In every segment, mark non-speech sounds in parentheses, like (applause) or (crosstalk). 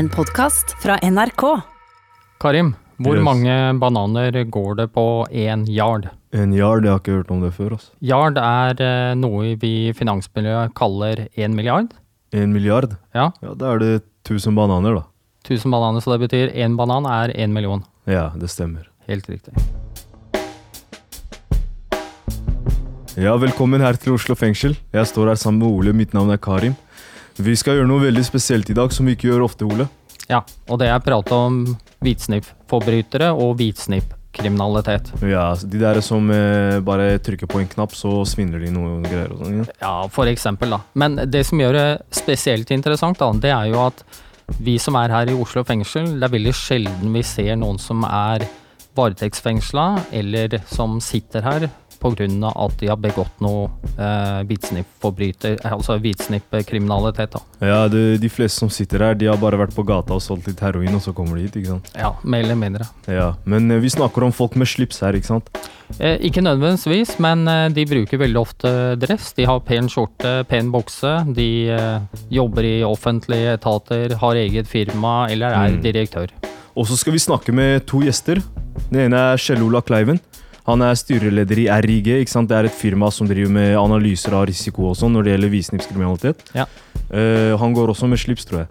En podkast fra NRK. Karim, hvor Yes. mange bananer går det på én yard? En yard, jeg har ikke hørt om det før. Altså. Yard er eh, noe vi i finansmiljøet kaller én milliard. En milliard? Ja, Ja, da er det 1000 bananer, da. 1000 bananer, så det betyr én banan er én million. Ja, det stemmer. Helt riktig. Ja, velkommen her til Oslo fengsel. Jeg står her sammen med Ole, mitt navn er Karim. Vi skal gjøre noe veldig spesielt i dag, som vi ikke gjør ofte, Ole. Ja, og det er prat om hvitsnippforbrytere og hvitsnippkriminalitet. Ja, De der som eh, bare trykker på en knapp, så svindler de noe greier og sånn. Ja. Ja, for eksempel, da. Men det som gjør det spesielt interessant, da, det er jo at vi som er her i Oslo fengsel, det er veldig sjelden vi ser noen som er varetektsfengsla, eller som sitter her pga. at de har begått noe eh, hvitsnippforbryter, altså hvitsnippkriminalitet. Ja, det, De fleste som sitter her, de har bare vært på gata og solgt litt heroin, og så kommer de hit. ikke sant? Ja, mer eller mindre. Ja, Men eh, vi snakker om folk med slips her, ikke sant? Eh, ikke nødvendigvis, men eh, de bruker veldig ofte dress. De har pen skjorte, pen bukse. De eh, jobber i offentlige etater, har eget firma eller er Mm. direktør. Og så skal vi snakke med to gjester. Den ene er Kjell Ola Kleiven. Han er styreleder i RIG. ikke sant? Det er et firma som driver med analyser av risiko og sånn når det gjelder visningskriminalitet. Ja. Uh, han går også med slips, tror jeg.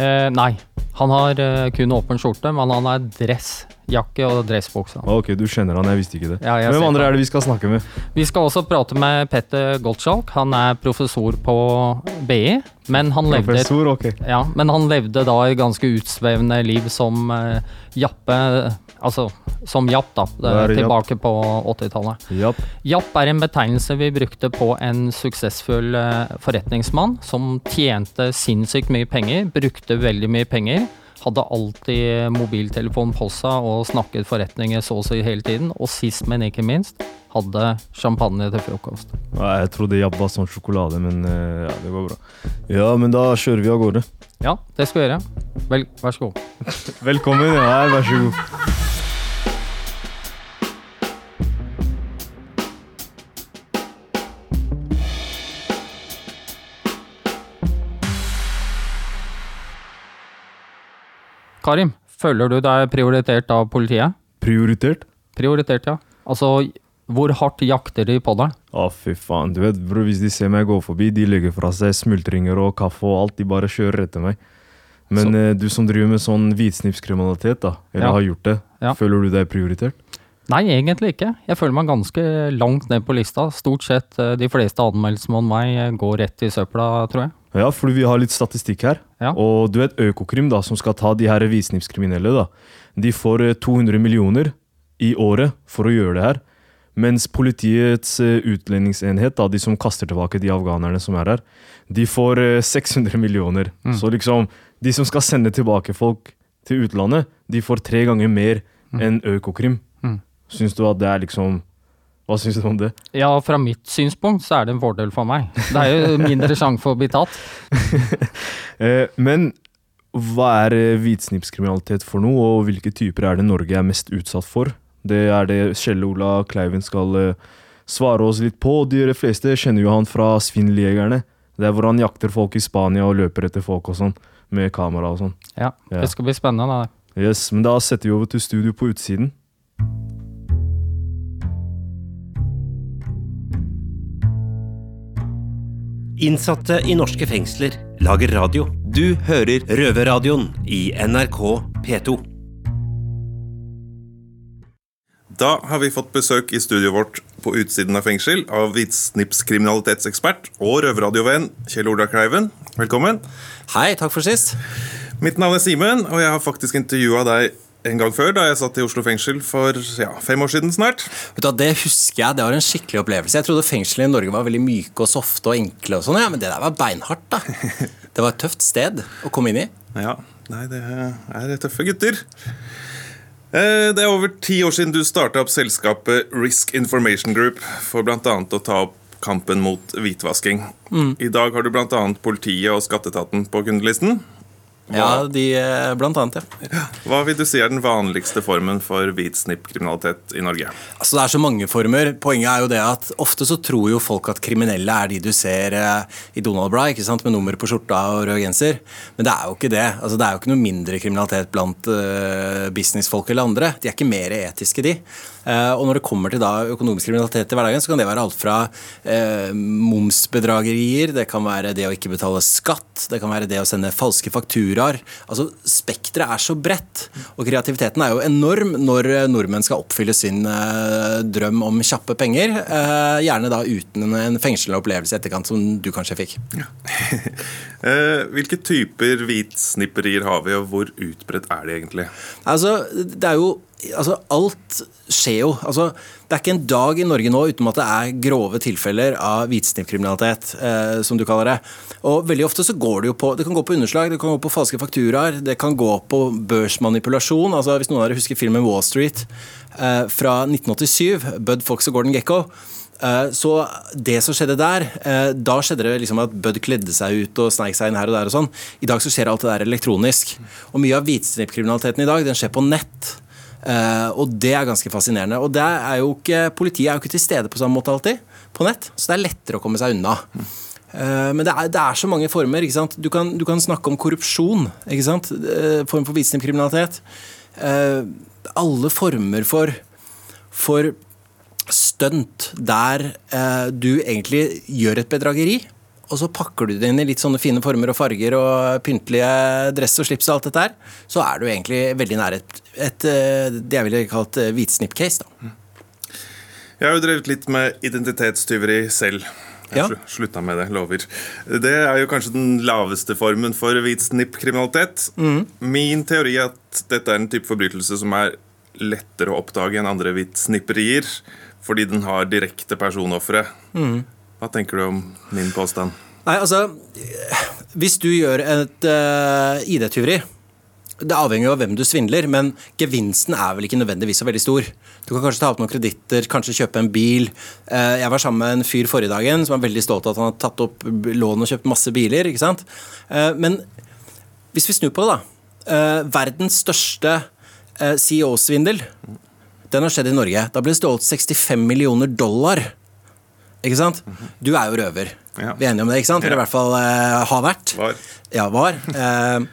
Uh, nei, han har uh, kun åpen skjorte, men han har dressjakke og dressbukse. Ah, Ok, du kjenner han, jeg visste ikke det. Ja, Hvem andre det. er det vi skal snakke med? Vi skal også prate med Petter Gottschalk. Han er professor på BI, men han levde Professor, ok. Ja, men han levde da et ganske utsvevende liv som jappe Altså som japp, da. Det, er japp? tilbake på 80-tallet. Japp. Japp er en betegnelse vi brukte på en suksessfull eh, forretningsmann som tjente sinnssykt mye penger, brukte veldig mye penger. Hadde alltid mobiltelefon på seg og snakket forretninger så å si hele tiden. Og sist, men ikke minst, hadde champagne til frokost. Nei, jeg trodde Japp var sånn sjokolade, men eh, ja, det går bra. Ja, men da kjører vi av gårde. Ja, det skal vi gjøre. Vel, vær så god. (laughs) Velkommen. Ja, vær så god. Karim, føler du deg prioritert av politiet? Prioritert? Prioritert, ja. Altså, hvor hardt jakter de på deg? Å, fy faen. Du vet, bro, hvis de ser meg gå forbi, de legger fra seg smultringer og kaffe og alt. De bare kjører etter meg. Men eh, du som driver med sånn hvitsnippskriminalitet, da, eller Ja. har gjort det, Ja. føler du deg prioritert? Nei, egentlig ikke. Jeg føler meg ganske langt ned på lista. Stort sett eh, de fleste anmeldelsene om meg eh, går rett i søpla, tror jeg. Ja, fordi vi har litt statistikk her. Ja. Og du vet Økokrim, da, som skal ta de her hvitsnippskriminelle, da. De får eh, 200 millioner i året for å gjøre det her. Mens politiets eh, utlendingsenhet, da, de som kaster tilbake de afghanerne som er her, de får eh, 600 millioner. Mm. Så liksom, de som skal sende tilbake folk til utlandet, de får tre ganger mer enn Økokrim. Mm. Syns du at det er liksom Hva syns du om det? Ja, fra mitt synspunkt så er det en fordel for meg. Det er jo mindre sjanse for å bli tatt. (laughs) Eh, men hva er hvitsnipskriminalitet hvitsnippskriminalitet for noe, og hvilke typer er det Norge er mest utsatt for? Det er det Kjell Ola Kleiven skal eh, svare oss litt på. De fleste kjenner jo han fra Svindeljegerne. Det er hvor han jakter folk i Spania og løper etter folk og sånn, med kamera og sånn. Ja, Ja. Det skal bli spennende. da. Yes, Men da setter vi over til studio på utsiden. Innsatte i norske fengsler lager radio. Du hører Røverradioen i NRK P2. Da har vi fått besøk i studioet vårt på utsiden av fengsel av hvitsnipskriminalitetsekspert og røverradiovenn Kjell Ola Kleiven. Velkommen. Hei, takk for sist. Mitt navn er Simen, og jeg har faktisk intervjua deg en gang før, da jeg satt i Oslo fengsel for ja, fem år siden snart. Vet du, det husker jeg, det var en skikkelig opplevelse. Jeg trodde fengslene i Norge var veldig myke og softe og enkle, og sånn, ja, men det der var beinhardt. da. (laughs) Det var et tøft sted å komme inn i. Ja, nei, det er tøffe gutter. Eh, Det er over ti år siden du starta opp selskapet Risk Information Group for bl.a. å ta opp kampen mot hvitvasking. I dag har du bl.a. politiet og skatteetaten på kundelisten. Ja, de, eh, blant annet, ja. Hva vil du si er den vanligste formen for hvitsnippkriminalitet i Norge? Altså, det er så mange former. Poenget er jo det at ofte så tror jo folk at kriminelle er de du ser eh, i Donald Bry, ikke sant, med nummer på skjorta og rød genser. Men det er jo ikke det. Altså, det er jo ikke noe mindre kriminalitet blant uh, businessfolk eller andre. De er ikke mer etiske, de. Uh, og når det kommer til da økonomisk kriminalitet i hverdagen, så kan det være alt fra eh, momsbedragerier, det kan være det å ikke betale skatt, det kan være det å sende falske fakturaer. Altså, Spekteret er så bredt, og kreativiteten er jo enorm når nordmenn skal oppfylle sin eh, drøm om kjappe penger. gjerne da uten en fengslende opplevelse i etterkant, som du kanskje fikk. (laughs) Hvilke typer hvitsnipperier har vi, og hvor utbredt er de egentlig? Altså, det er jo altså, alt skjer jo. Altså, det er ikke en dag i Norge nå uten at det er grove tilfeller av hvitsnippkriminalitet, eh, som du kaller det. Og veldig ofte så går det jo på Det kan gå på underslag, det kan gå på falske fakturaer, det kan gå på børsmanipulasjon. Altså, hvis noen av dere husker filmen Wall Street eh, fra 1987, Bud Fox og Gordon Gekko. Eh, så det som skjedde der, eh, da skjedde det liksom at Bud kledde seg ut og sneik seg inn her og der og sånn. I dag så skjer alt det der elektronisk. Og mye av hvitsnippkriminaliteten i dag, den skjer på nett. Uh, og det er ganske fascinerende. Og er ikke, politiet er jo ikke til stede på samme måte alltid på nett, så det er lettere å komme seg unna. Uh, men det er, det er, så mange former. Du kan, du, kan, snakke om korrupsjon. Uh, form for visningskriminalitet. alle former for, for stunt der du egentlig gjør et bedrageri og så pakker du det inn i litt sånne fine former og farger og pyntelige dress og slips og alt dette her, så er du egentlig veldig nær et, et, eh, det jeg ville kalt eh, hvitsnipp-case. da. Jeg har jo drevet litt med identitetstyveri selv. Jeg ja. slutta med det, lover. Det er jo kanskje den laveste formen for hvitsnippkriminalitet. Mm. Min teori er at dette er en type forbrytelse som er lettere å oppdage enn andre hvitsnipperier, fordi den har direkte personofre. Mm. Hva tenker du om min påstand? Nei, altså Hvis du gjør et uh, ID-tyveri det avhenger jo av hvem du svindler, men gevinsten er vel ikke nødvendigvis så veldig stor. Du kan kanskje ta opp noen kreditter, kanskje kjøpe en bil. Eh, jeg var sammen med en fyr forrige dagen som var veldig stolt av at han har tatt opp lån og kjøpt masse biler. ikke sant? Eh, men hvis vi snur på det, da. Verdens største CEO-svindel, den har skjedd i Norge. Da ble det stjålet 65 millioner dollar ikke sant? Du er jo røver. Ja. Vi er enige om det, ikke sant? Eller i hvert fall uh, har vært. Var. Ja, var. Uh,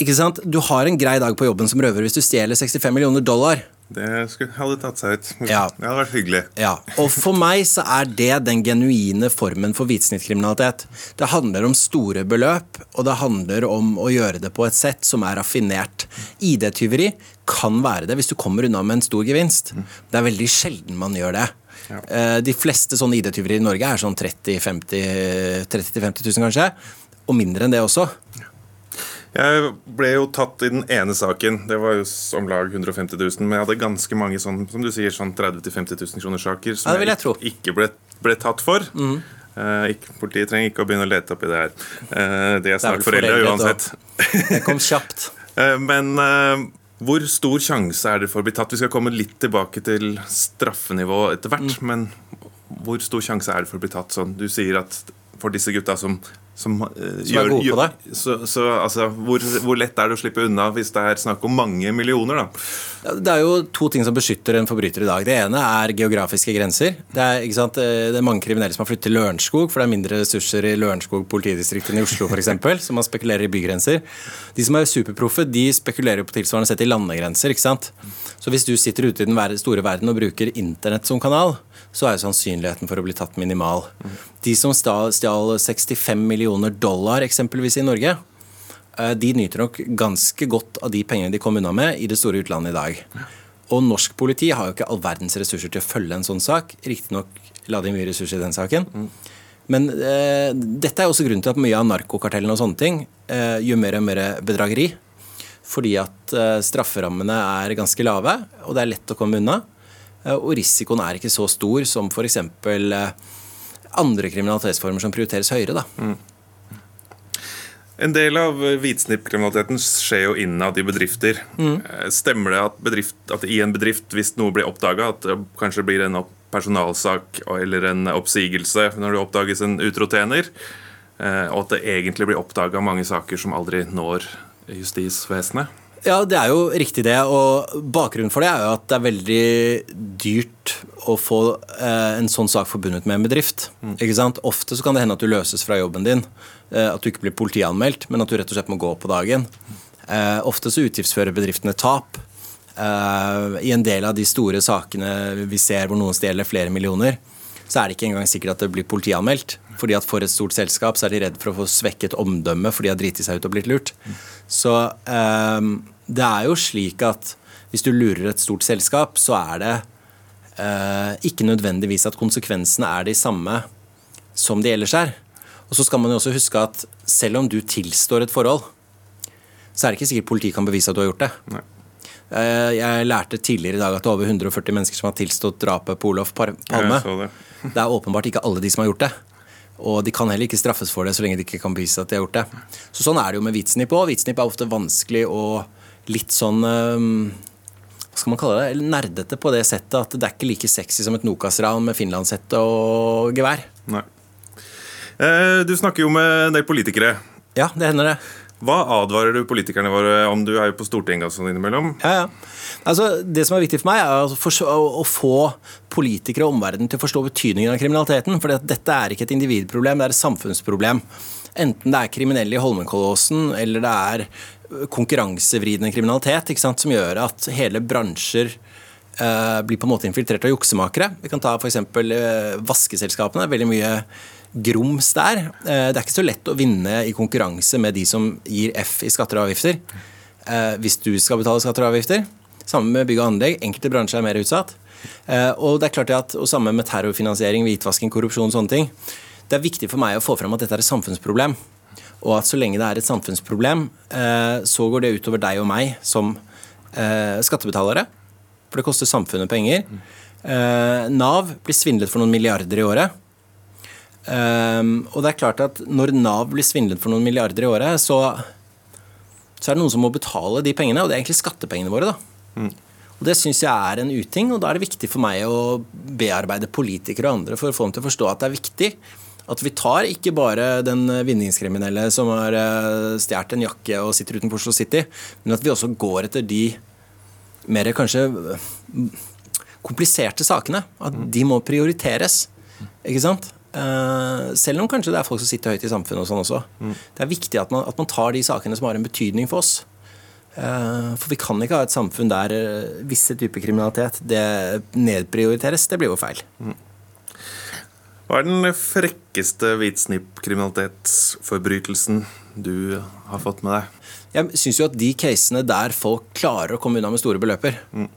ikke sant? Du har en grei dag på jobben som røver hvis du stjeler 65 millioner dollar. Det skulle, hadde tatt seg ut. Ja. Det hadde vært hyggelig. Ja. Og for meg så er det den genuine formen for hvitsnittkriminalitet. Det handler om store beløp, og det handler om å gjøre det på et sett som er raffinert. ID-tyveri kan være det hvis du kommer unna med en stor gevinst. Det er veldig sjelden man gjør det. Ja. Eh, de fleste sånne ID-tyverier i Norge er sånn 30 000-50 000, kanskje. Og mindre enn det også. Jeg ble jo tatt i den ene saken. Det var jo om lag 150 000. Men jeg hadde ganske mange sånn, som du sier, sånn 30 000-50 000 kroners saker som ja, jeg, jeg ikke ble, ble, tatt for. Mm. Uh, ikke, politiet trenger ikke å begynne å lete opp i det her. Uh, de er snart foreldre uansett. Det kom kjapt. uh, (laughs) men hvor stor sjanse er det for å bli tatt? Vi skal komme litt tilbake til straffenivå etter hvert. Mm. Men hvor stor sjanse er det for å bli tatt sånn? Du sier at for disse gutta som som, uh, som gjør, er gode på det. Så, så altså, hvor, hvor, lett er det å slippe unna hvis det er snakk om mange millioner? da? Det er jo to ting som beskytter en forbryter i dag. Det ene er geografiske grenser. Det er, sant, det er mange kriminelle som har flyttet til Lørenskog, for det er mindre ressurser i Lørenskog politidistrikt enn i Oslo f.eks., (laughs) så man spekulerer i bygrenser. De som er superproffe, de spekulerer på tilsvarende sett i landegrenser. ikke sant? Så hvis du sitter ute i den store verden og bruker internett som kanal, så er sannsynligheten for å bli tatt minimal. De som stjal 65 millioner dollar eksempelvis i Norge, eh, de nyter nok ganske godt av de pengene de kom unna med i det store utlandet i dag. Og norsk politi har jo ikke all verdens ressurser til å følge en sånn sak. Riktignok la de mye ressurser i den saken. Men eh, dette er også grunnen til at mye av narkokartellene og sånne ting eh, gjør mer og mer bedrageri. Fordi at eh, strafferammene er ganske lave, og det er lett å komme unna. Eh, og risikoen er ikke så stor som f.eks. Eh, andre kriminalitetsformer som prioriteres høyere. Mm. En del av hvitsnippkriminaliteten skjer jo innad i bedrifter. Mm. Stemmer det at, bedrift, at, i en bedrift, hvis noe blir oppdaga, at det kanskje blir en personalsak eller en oppsigelse når det oppdages en utro tjener? og at det egentlig blir oppdaga mange saker som aldri når justisvesenet? Ja, det er jo riktig det. Og bakgrunnen for det er jo at det er veldig dyrt å få eh, en sånn sak forbundet med en bedrift. Mm. Ikke sant? Ofte så kan det hende at du løses fra jobben din. Eh, at du ikke blir politianmeldt, men at du rett og slett må gå på dagen. Eh, ofte så utgiftsfører bedriftene tap. I en del av de store sakene vi ser hvor noen stjeler flere millioner, så er det ikke engang sikkert at det blir politianmeldt. Fordi at For et stort selskap så er de redd for å få svekket omdømme fordi de har driti seg ut og blitt lurt. Så um, det er jo slik at hvis du lurer et stort selskap, så er det uh, ikke nødvendigvis at konsekvensene er de samme som de ellers er. Og så skal man jo også huske at selv om du tilstår et forhold, så er det ikke sikkert politiet kan bevise at du har gjort det. Nei. Eh, jeg lærte tidligere i dag at det er over 140 mennesker som har tilstått drapet på Olof Palme. Det. det er åpenbart ikke alle de som har gjort det. Og de kan heller ikke straffes for det så lenge de ikke kan bevise at de har gjort det. Så Sånn er det jo med hvitsnipp òg. Hvitsnipp er ofte vanskelig og litt sånn hva skal man kalle det, nerdete på det settet at det er ikke like sexy som et Nokas-ran med finlandshette og gevær. Nei. Eh, du snakker jo med en del politikere. Ja, det hender det. Hva advarer du politikerne våre om? Du er jo på Stortinget og sånn innimellom. Ja, ja. Altså, det som er viktig for meg, er å få politikere og omverdenen til å forstå betydningen av kriminaliteten. For dette er ikke et individproblem, det er et samfunnsproblem. Enten det er kriminelle i Holmenkollåsen, eller det er konkurransevridende kriminalitet sant, som gjør at hele bransjer eh, blir på en måte infiltrert av juksemakere. Vi kan ta f.eks. Uh, eh, vaskeselskapene. Veldig mye grums der. Uh, det er ikke så lett å vinne i konkurranse med de som gir F i skatter og avgifter. Uh, hvis du skal betale skatter og avgifter. Samme med bygg og anlegg. Enkelte bransjer er mer utsatt. og det er klart at, og Samme med terrorfinansiering, hvitvasking, korrupsjon og sånne ting. Det er viktig for meg å få fram at dette er et samfunnsproblem. Og at så lenge det er et samfunnsproblem, eh, så går det utover deg og meg som eh, skattebetalere. For det koster samfunnet penger. Eh, Nav blir svindlet for noen milliarder i året. Og det er klart at når Nav blir svindlet for noen milliarder i året, så, så er det noen som må betale de pengene, og det er egentlig skattepengene våre. da. Mm. Og Det syns jeg er en uting, og da er det viktig for meg å bearbeide politikere og andre for å få dem til å forstå at det er viktig at vi tar ikke bare den vinningskriminelle som har eh, stjålet en jakke og sitter utenfor Oslo City, men at vi også går etter de mer kanskje kompliserte sakene. At de må prioriteres. Ikke sant? Uh, selv om kanskje det er folk som sitter høyt i samfunnet og sånn også. Mm. Det er viktig at man, at man, tar de sakene som har en betydning for oss. Uh, for vi kan ikke ha et samfunn der visse typer kriminalitet det nedprioriteres. Det blir jo feil. Mm. Hva er den frekkeste hvitsnippkriminalitetsforbrytelsen du har fått med deg? Jeg syns jo at de casene der folk klarer å komme unna med store beløper mm.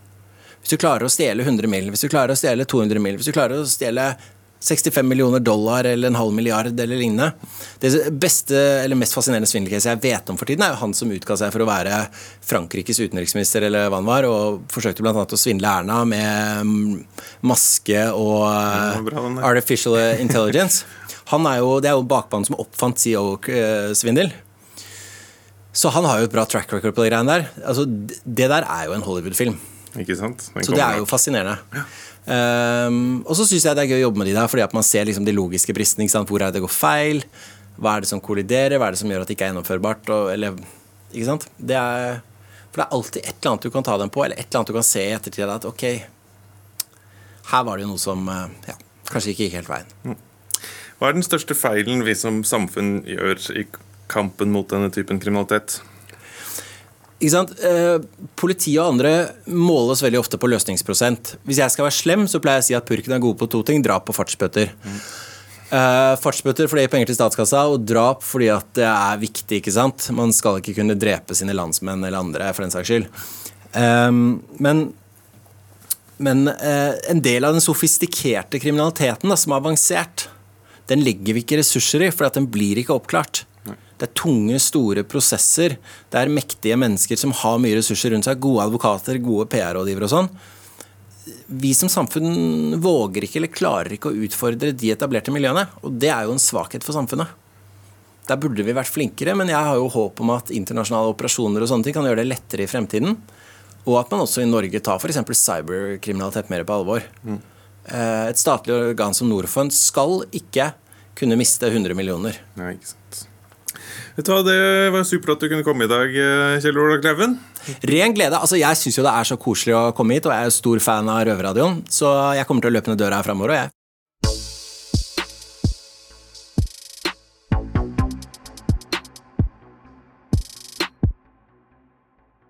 Hvis du klarer å stjele 100 mill., hvis du klarer å stjele 200 mill., hvis du klarer å stjele 65 millioner dollar eller en halv milliard eller lignende. Det beste eller mest fascinerende svindelcase jeg vet om for tiden, er jo han som utga seg for å være Frankrikes utenriksminister eller hva han var, og forsøkte bl.a. å svindle Erna med maske og artificial (laughs) intelligence. Han er jo, det er jo bakbanen som oppfant CEO-svindel. Så han har jo et bra track record på de greiene der. Altså, det der er jo en Hollywood-film. Ikke sant? Så det er jo fascinerende. Ja. Um, og så syns jeg det er gøy å jobbe med de der, fordi at man ser liksom de logiske bristene. Hvor er det det går feil? Hva er det som kolliderer? Hva er det som gjør at det ikke er gjennomførbart? Og, eller, ikke sant? Det er, for det er alltid et eller annet du kan ta dem på, eller et eller annet du kan se i ettertid at ok, her var det jo noe som eh, ja, kanskje ikke gikk helt veien. Mm. Hva er den største feilen vi som samfunn gjør i kampen mot denne typen kriminalitet? Eh, politiet og andre måles veldig ofte på løsningsprosent. Hvis jeg skal være slem, så pleier jeg å si at purken er gode på to ting. Drap og fartsbøter. Mm. Uh, fartsbøter fordi det gir penger til statskassa, og drap fordi det er viktig. ikke sant? Man skal ikke kunne drepe sine landsmenn eller andre, for den saks skyld. Um, men men uh, en del av den sofistikerte kriminaliteten da, som er avansert, den legger vi ikke ressurser i, for den blir ikke oppklart. Det er tunge, store prosesser. Det er mektige mennesker som har mye ressurser rundt seg. Gode advokater, gode PR-rådgivere og sånn. Vi som samfunn våger ikke eller klarer ikke å utfordre de etablerte miljøene. Og det er jo en svakhet for samfunnet. Der burde vi vært flinkere, men jeg har jo håp om at internasjonale operasjoner og sånne ting kan gjøre det lettere i fremtiden. Og at man også i Norge tar f.eks. cyberkriminalitet mer på alvor. Mm. Et statlig organ som Norfund skal ikke kunne miste 100 millioner. Nei, ikke sant. Vet du hva, Det var supert at du kunne komme i dag, eh, Kjell Ola Kleven. Ren glede. altså Jeg syns det er så koselig å komme hit, og jeg er stor fan av Røverradioen. Så jeg kommer til å løpe ned døra her framover, jeg.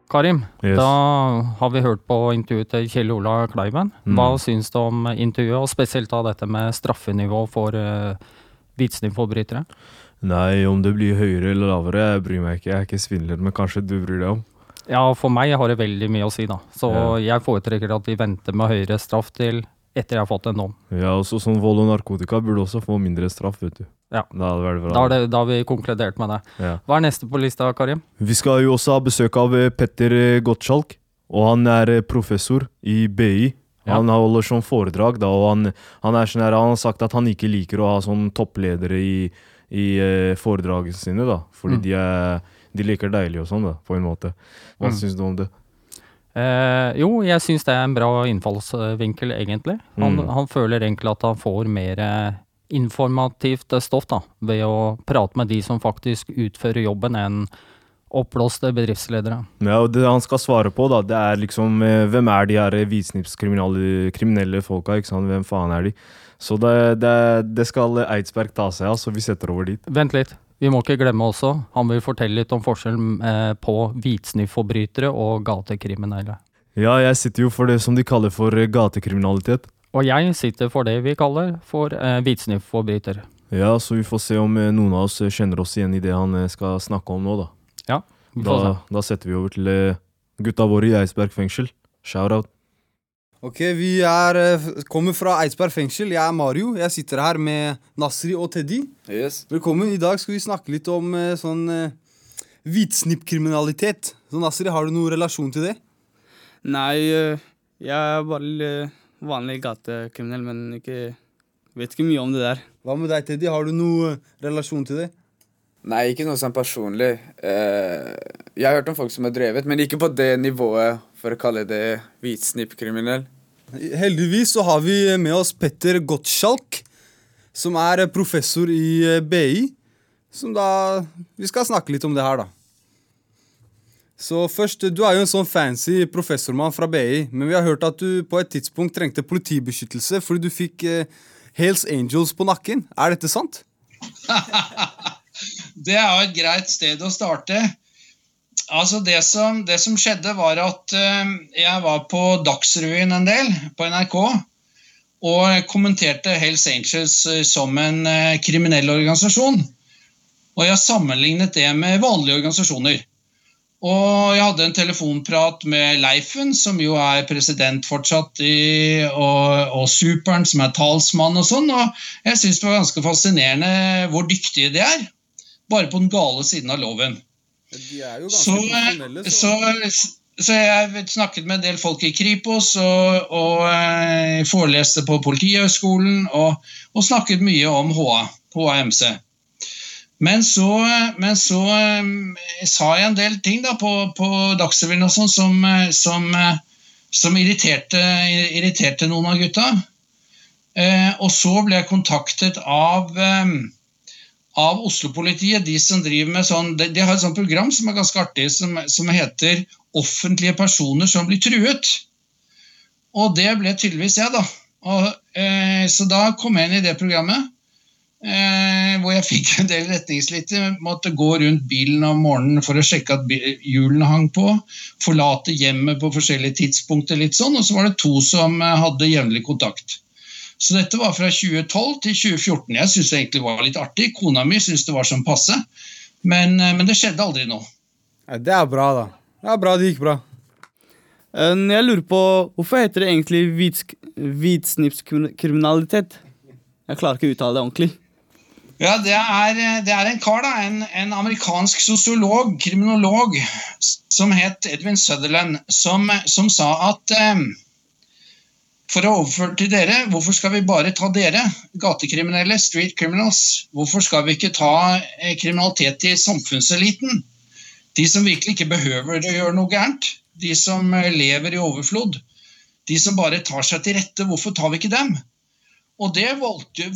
Karim, Yes. da har vi hørt på intervjuet til Kjell Ola Kleiven. Hva syns du om intervjuet, og spesielt da dette med straffenivå for uh, hvitsnippforbrytere? Nei, om det blir høyere eller lavere, jeg bryr meg ikke. Jeg er ikke svindler, men kanskje du bryr deg om? Ja, for meg har det veldig mye å si, da. Så Ja. jeg foretrekker at vi venter med høyere straff til etter jeg har fått en dom. Ja, også sånn vold og narkotika burde også få mindre straff, vet du. Ja. Da, er det, da har vi konkludert med det. Ja. Hva er neste på lista, Karim? Vi skal jo også ha besøk av eh, Petter eh, Gottschalk, og han er eh, professor i BI. Ja. Han holder sånn foredrag, da, og han, han, er sånn han har sagt at han ikke liker å ha sånn toppledere i, i eh, foredragene sine, da. Fordi Mm. de, er, de liker deilig og sånn, da, på en måte. Hva Mm. syns du om det? Eh, jo, jeg syns det er en bra innfallsvinkel, egentlig. Han, Mm. han føler egentlig at han får mer eh, informativt eh, stoff da, ved å prate med de som faktisk utfører jobben, enn oppblåste bedriftsledere. Ja, og Det han skal svare på, da, det er liksom eh, Hvem er de her hvitsnippskriminelle kriminelle folka? ikke sant? Hvem faen er de? Så det, det, det skal Eidsberg ta seg av, så vi setter over dit. Vent litt, vi må ikke glemme også, han vil fortelle litt om forskjellen eh, på hvitsnippforbrytere og gatekriminelle. Ja, jeg sitter jo for det som de kaller for gatekriminalitet. Og jeg sitter for det vi kaller for eh, hvitsnippforbryter. Ja, så vi får se om eh, noen av oss kjenner oss igjen i det han skal snakke om nå, da. Da, da setter vi over til eh, gutta våre i Eidsberg fengsel. Shout-out. Ok, vi er, eh, kommer fra Eidsberg fengsel. Jeg er Mario. Jeg sitter her med Nasri og Teddy. Yes. Velkommen. I dag skal vi snakke litt om eh, sånn hvitsnippkriminalitet. Så Nasri, har du noen relasjon til det? Nei, jeg er bare vanlig gatekriminell, men ikke vet ikke mye om det der. Hva med deg, Teddy? Har du noen relasjon til det? Nei, ikke noe sånn personlig. Uh, jeg har hørt om folk som har drevet, men ikke på det nivået, for å kalle det hvitsnippkriminell. Heldigvis så har vi med oss Petter Gottschalk, som er professor i eh, BI. Som da Vi skal snakke litt om det her, da. Så først, du er jo en sånn fancy professormann fra BI, men vi har hørt at du på et tidspunkt trengte politibeskyttelse fordi du fikk eh, Hells Angels på nakken. Er dette sant? (laughs) Det er et greit sted å starte. Altså det som, det som skjedde, var at eh, jeg var på Dagsrevyen en del på NRK. Og kommenterte Hells Angels eh, som en eh, kriminell organisasjon. Og jeg sammenlignet det med vanlige organisasjoner. Og jeg hadde en telefonprat med Leifen, som jo er president fortsatt, i, og, og Superen, som er talsmann og sånn. Og jeg syns det var ganske fascinerende hvor dyktige de er. Bare på den gale siden av loven. De er jo Så, så, så jeg snakket med en del folk i Kripos og, og eh, foreleste på Politihøgskolen og, og snakket mye om HA, HAMC. Men så, men så eh, sa jeg en del ting da på, på Dagsrevyen og sånn som, eh, som, eh, som irriterte, irriterte noen av gutta. Eh, og så ble jeg kontaktet av eh, av Oslo-politiet, de som driver med sånn De, de har et sånt program som er ganske artig, som, som heter 'Offentlige personer som blir truet'. Og det ble tydeligvis jeg, da. Og, eh, så da kom jeg inn i det programmet. Eh, hvor jeg (laughs) fikk en del retningslinjer. Måtte gå rundt bilen om morgenen for å sjekke at hjulene hang på. Forlate hjemmet på forskjellige tidspunkter, litt sånn. Og så var det to som eh, hadde jevnlig kontakt. Så dette var fra 2012 til 2014. Jeg syns det egentlig var litt artig. Kona mi syntes det var sånn passe. Men, eh, men det skjedde aldri. Ja, det er bra, da. Det er bra det gikk bra. Eh, Jeg lurer på hvorfor heter det egentlig hvitsk- hvitsnipskriminalitet? Jeg klarer ikke å uttale det ordentlig. Ja, det er, det er en kar, da, en, en amerikansk sosiolog, kriminolog, som het Edwin Sutherland, som, som sa at eh, for å overføre til dere, hvorfor skal vi bare ta dere, gatekriminelle, street criminals? Hvorfor skal vi ikke ta eh, kriminalitet i samfunnseliten? De som virkelig ikke behøver å gjøre noe gærent. De som eh, lever i overflod. De som bare tar seg til rette. Hvorfor tar vi ikke dem? Og det, valgte,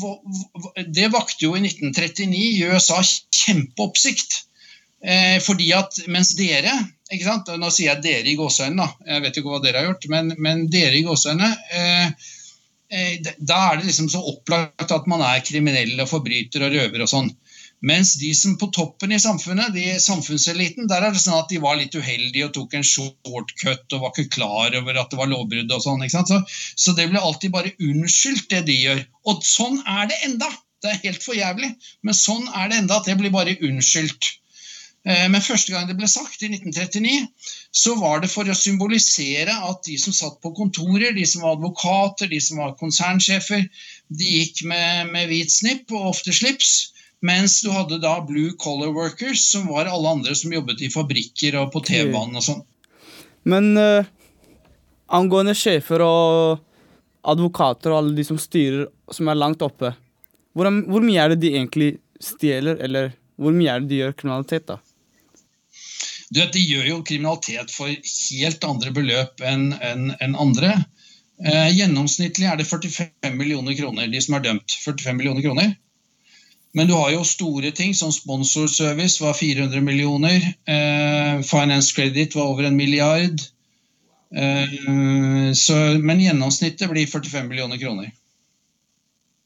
det vakte jo i 1939 i USA kjempeoppsikt. Eh, fordi at mens dere ikke sant? Nå sier jeg dere i gåseøynene, jeg vet ikke hva dere har gjort, men, men dere i gåseøynene eh, eh, Da er det liksom så opplagt at man er kriminell og forbryter og røver og sånn. Mens de som på toppen i samfunnet, de samfunnseliten, der er det sånn at de var litt uheldige og tok en shortcut og var ikke klar over at det var lovbrudd og sånn. ikke sant? Så, så det ble alltid bare unnskyldt, det de gjør. Og sånn er det enda! Det er helt for jævlig, men sånn er det enda at det blir bare unnskyldt. Eh, men første gang det ble sagt, i 1939, så var det for å symbolisere at de som satt på kontorer, de som var advokater, de som var konsernsjefer, de gikk med, med hvit snipp og ofte slips. Mens du hadde da blue collar workers, som var alle andre som jobbet i fabrikker og på T-banen og sånn. Men uh, angående sjefer og advokater og alle de som styrer, som er langt oppe, hvor, hvor mye er det de egentlig stjeler, eller hvor mye er det de gjør kriminalitet, da? Du vet, De gjør jo kriminalitet for helt andre beløp enn en, en andre. Eh, gjennomsnittlig er det 45 millioner kroner, de som er dømt. 45 millioner kroner. Men du har jo store ting som sponsorservice var 400 millioner. Eh, finance credit var over en milliard. Eh, så, men gjennomsnittet blir 45 millioner kroner.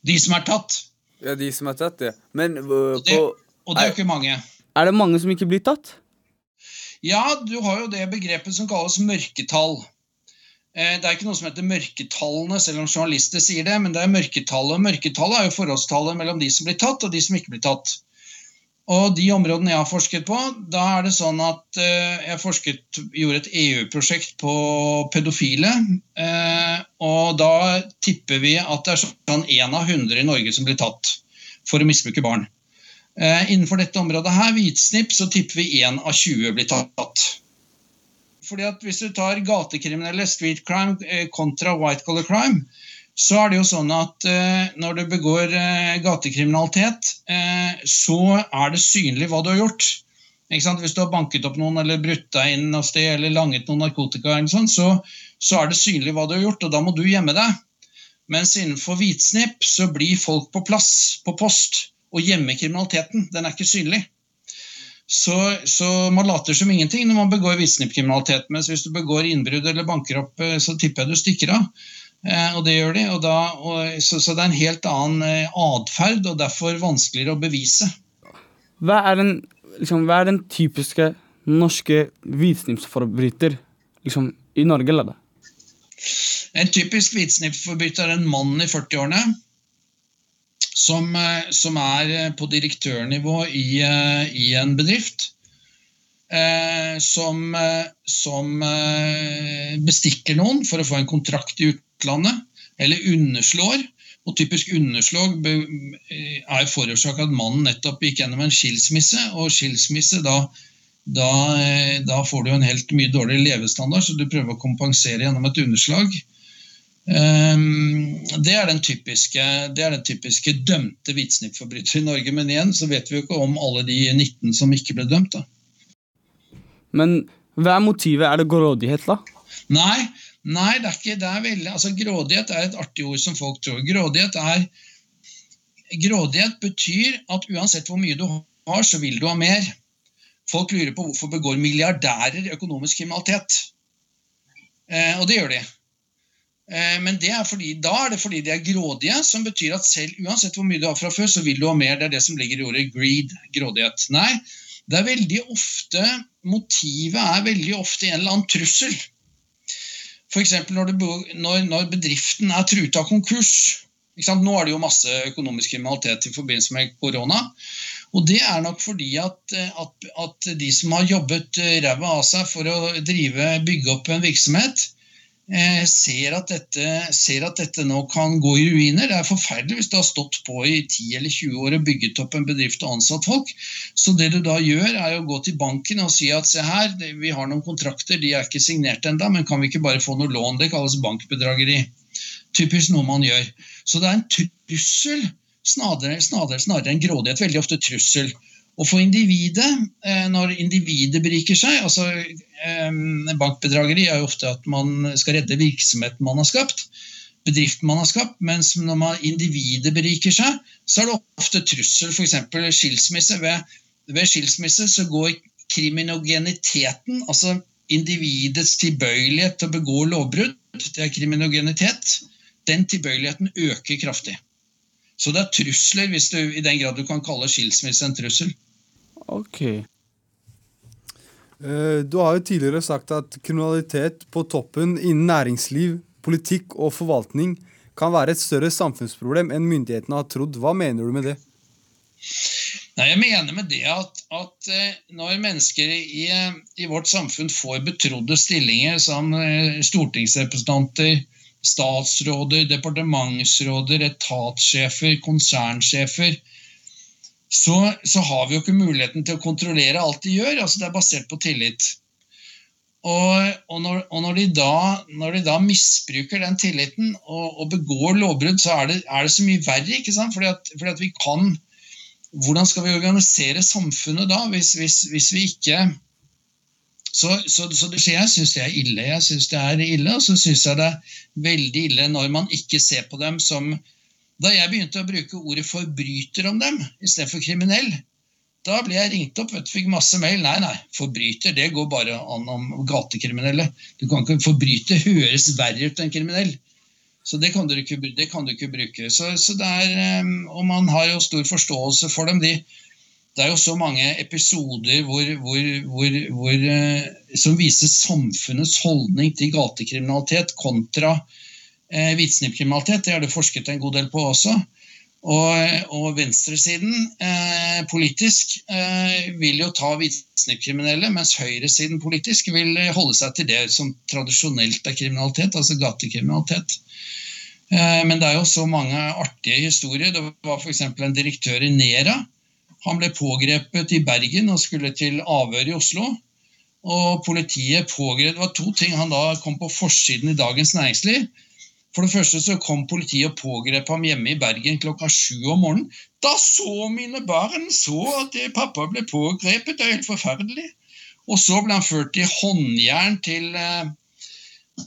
De som er tatt. Ja, de som er tatt, ja. Men uh, og, det, og det er jo ikke mange. Er det mange som ikke blir tatt? Ja, du har jo det begrepet som kalles mørketall. Eh, det er ikke noe som heter mørketallene, selv om journalister sier det, men det er mørketallet. Mørketallet er jo forholdstallet mellom de som blir tatt, og de som ikke blir tatt. Og de områdene jeg har forsket på, da er det sånn at eh, jeg forsket, gjorde et EU-prosjekt på pedofile. Eh, og da tipper vi at det er sånn én av hundre i Norge som blir tatt for å misbruke barn. Eh, innenfor dette området her, hvitsnipp, så tipper vi 1 av 20 blir tatt. Fordi at Hvis du tar gatekriminelle, street crime, eh, kontra white collar crime, så er det jo sånn at eh, når du begår gatekriminalitet, så er det synlig hva du har gjort. Hvis du har banket opp noen eller brutt deg inn noe sted eller langet noen narkotika, sånt, så, så, er det synlig hva du har gjort, og da må du gjemme deg. Mens innenfor hvitsnipp så blir folk på plass, på post og gjemme kriminaliteten. Den er ikke synlig. Så, så, man later som ingenting når man begår hvitsnippkriminalitet. Mens hvis du begår innbrudd eller banker opp, eh, så tipper jeg du stikker av. Eh, og det gjør de. Og da, og, så, så, det er en helt annen eh, atferd, og derfor vanskeligere å bevise. Hva er den, liksom, hva er den typiske norske hvitsnippsforbryter liksom, i Norge? Eller? En typisk hvitsnippforbryter er en mann i 40-årene som, eh, som er eh, på direktørnivå i, eh, i en bedrift. Som, som bestikker noen for å få en kontrakt i utlandet, eller underslår. Og typisk underslag er forårsaka at mannen nettopp gikk gjennom en skilsmisse. Og skilsmisse, da, da, da får du en helt mye dårligere levestandard, så du prøver å kompensere gjennom et underslag. Um, det, er typiske, det er den typiske, dømte hvitsnippforbryter i Norge. Men igjen så vet vi jo ikke om alle de 19 som ikke ble dømt. da. Men hva er motivet? Er det grådighet, da? Nei, nei det er ikke det. Er veldig, altså Grådighet er et artig ord som folk tror. Grådighet, er, grådighet betyr at uansett hvor mye du har, så vil du ha mer. Folk lurer på hvorfor begår milliardærer økonomisk kriminalitet. Eh, og det gjør de. Eh, men det er fordi, da er det fordi de er grådige, som betyr at selv uansett hvor mye du har fra før, så vil du ha mer. Det er det som ligger i ordet greed, grådighet. Nei, det er veldig ofte Motivet er veldig ofte en eller annen trussel. F.eks. Når, når, når bedriften er truet av konkurs. Nå er det jo masse økonomisk kriminalitet i forbindelse med korona. Og det er nok fordi at, at, at de som har jobbet ræva av seg for å drive, bygge opp en virksomhet, Eh, ser at, dette, ser at, dette, nå kan gå i ruiner. Det er forferdelig hvis du har stått på i 10 eller 20 år og bygget opp en bedrift og ansatt folk. Så det du da gjør, er å gå til banken og si at se her, vi har noen kontrakter, de er ikke signert ennå, men kan vi ikke bare få noe lån? Det kalles bankbedrageri. Typisk noe man gjør. Så det er en trussel snarere, snarere, snarere en grådighet. Veldig ofte trussel. Og for individet, eh, når individet beriker seg altså eh, Bankbedrageri er jo ofte at man skal redde virksomheten man har skapt. bedriften man har skapt, mens når man individet beriker seg, så er det ofte trussel, f.eks. skilsmisse. Ved, ved skilsmisse så går kriminogeniteten, altså individets tilbøyelighet til å begå lovbrudd, det er kriminogenitet, den tilbøyeligheten øker kraftig. Så det er trusler, hvis du, i den grad du kan kalle skilsmisse en trussel. Ok. Eh, Du har jo tidligere sagt at kriminalitet på toppen innen næringsliv, politikk og forvaltning kan være et større samfunnsproblem enn myndighetene har trodd. Hva mener du med det? Nei, Jeg mener med det at, at eh, når mennesker i, eh, i vårt samfunn får betrodde stillinger som stortingsrepresentanter, statsråder, departementsråder, etatssjefer, konsernsjefer, så, så har vi jo ikke muligheten til å kontrollere alt de gjør. altså Det er basert på tillit. Og, og, når, og når, de da, når de da misbruker den tilliten og, og begår lovbrudd, så er det, er det så mye verre. ikke sant? Fordi at, fordi at vi kan Hvordan skal vi organisere samfunnet da, hvis, hvis, hvis vi ikke så, så, så det, jeg syns det er ille. Jeg synes det er ille, Og så syns jeg det er veldig ille når man ikke ser på dem som Da jeg begynte å bruke ordet forbryter om dem istedenfor kriminell, da ble jeg ringt opp og fikk masse mail. Nei, nei, forbryter det går bare an om gatekriminelle. Du kan ikke Forbryter høres verre ut enn kriminell. Så det kan du ikke, kan du ikke bruke. Så, så er, um, og man har jo stor forståelse for dem. De, det er jo så mange episoder hvor, hvor, hvor, uh, som viser samfunnets holdning til gatekriminalitet kontra uh, hvitsnippkriminalitet. Det har det forsket en god del på også. Og, og venstresiden eh, politisk eh, vil jo ta hvitsnippkriminelle, mens høyresiden politisk vil holde seg til det som tradisjonelt er kriminalitet, altså gatekriminalitet. Eh, men det er jo så mange artige historier. Det var f.eks. en direktør i Nera. Han ble pågrepet i Bergen og skulle til avhør i Oslo. Og politiet pågrep Det var to ting han da kom på forsiden i Dagens Næringsliv. For det første så kom politiet og pågrep ham hjemme i Bergen klokka sju om morgenen. Da så mine barn så at pappa ble pågrepet, det er helt forferdelig. Og så ble han ført i håndjern til,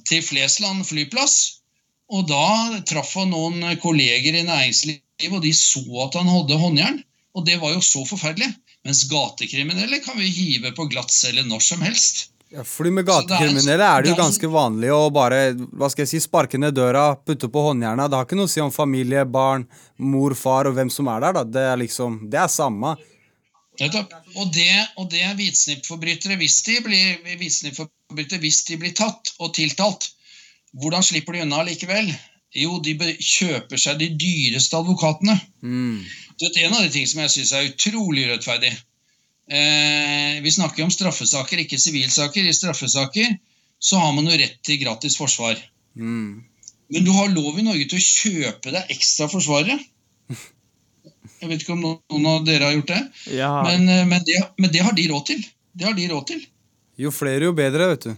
til Flesland flyplass. Og da traff han noen kolleger i næringslivet, og de så at han hadde håndjern. Og det var jo så forferdelig. Mens gatekriminelle kan vi hive på glattcelle når som helst. Ja, fordi Med gatekriminelle er det jo ganske vanlig å bare hva skal jeg si, sparke ned døra, putte på håndjerna. Det har ikke noe å si om familie, barn, mor, far og hvem som er der. da. Det er liksom, det er samme. Og det, og det er hvitsnippforbrytere hvis, de blir, hvis de blir tatt og tiltalt. Hvordan slipper de unna likevel? Jo, de kjøper seg de dyreste advokatene. Mm. Det er en av de tingene som jeg syns er utrolig urettferdig. Eh, vi snakker om straffesaker, ikke sivilsaker. I straffesaker så har man jo rett til gratis forsvar. Mm. Men du har lov i Norge til å kjøpe deg ekstra forsvarere. Jeg vet ikke om noen av dere har gjort det, Ja. men, men, det, men det har de råd til. Det har de råd til. Jo flere, jo bedre, vet du.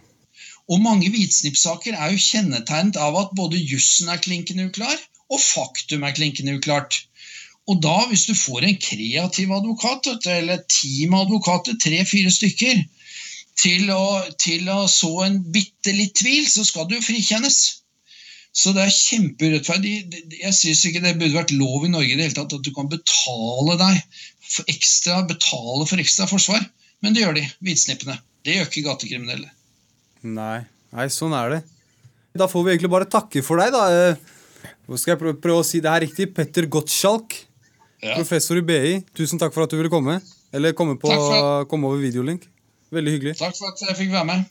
Og mange hvitsnippsaker er jo kjennetegnet av at både jussen er klinkende uklar, og faktum er klinkende uklart. Og da, hvis du får en kreativ advokat, eller et team av advokater, tre-fire stykker, til å, til å så en bitte litt tvil, så skal du frikjennes. Så det er kjempeurettferdig. Jeg syns ikke det burde vært lov i Norge i det hele tatt at du kan betale deg for ekstra, betale for ekstra forsvar. Men det gjør de, hvitsnippene. Det gjør ikke gatekriminelle. Nei. Nei, sånn er det. Da får vi egentlig bare takke for deg, da. Eh, Nå skal jeg prøve, prøve å si det her riktig. Petter Gottschalk, Ja. professor i BI. Tusen takk for at du ville komme. Eller komme, på, for- komme over videolink. Veldig hyggelig. Takk for at jeg fikk være med.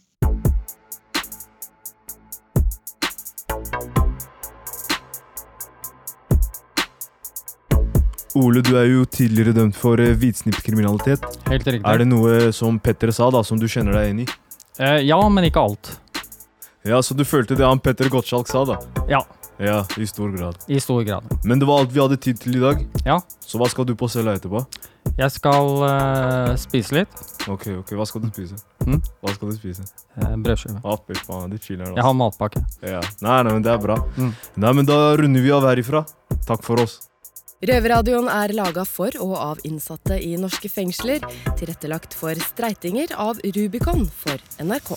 Ole, du er jo tidligere dømt for hvitsnippskriminalitet. hvitsnippkriminalitet. Helt riktig. Er det noe som Petter sa, da, som du kjenner deg igjen i? Eh, ja, men ikke alt. Ja, Så du følte det han Petter Gottschalk sa, da? Ja, Ja, i stor grad. i stor grad. Men det var alt vi hadde tid til i dag. Ja. Så hva skal du på cella etterpå? Jeg skal eh, spise litt. Ok, ok, hva skal du spise? Mm. Hva skal du spise? Eh, Brødskive. Ah, fy faen, Jeg har matpakke. Ja. Nei, nei, men det er bra. Mm. Nei, men da runder vi av herifra. Takk for oss. Røverradioen er laga for og av innsatte i norske fengsler. Tilrettelagt for streitinger av Rubicon for NRK.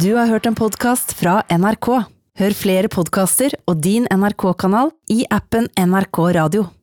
Du har hørt en podkast fra NRK. Hør flere podkaster og din NRK-kanal i appen NRK Radio.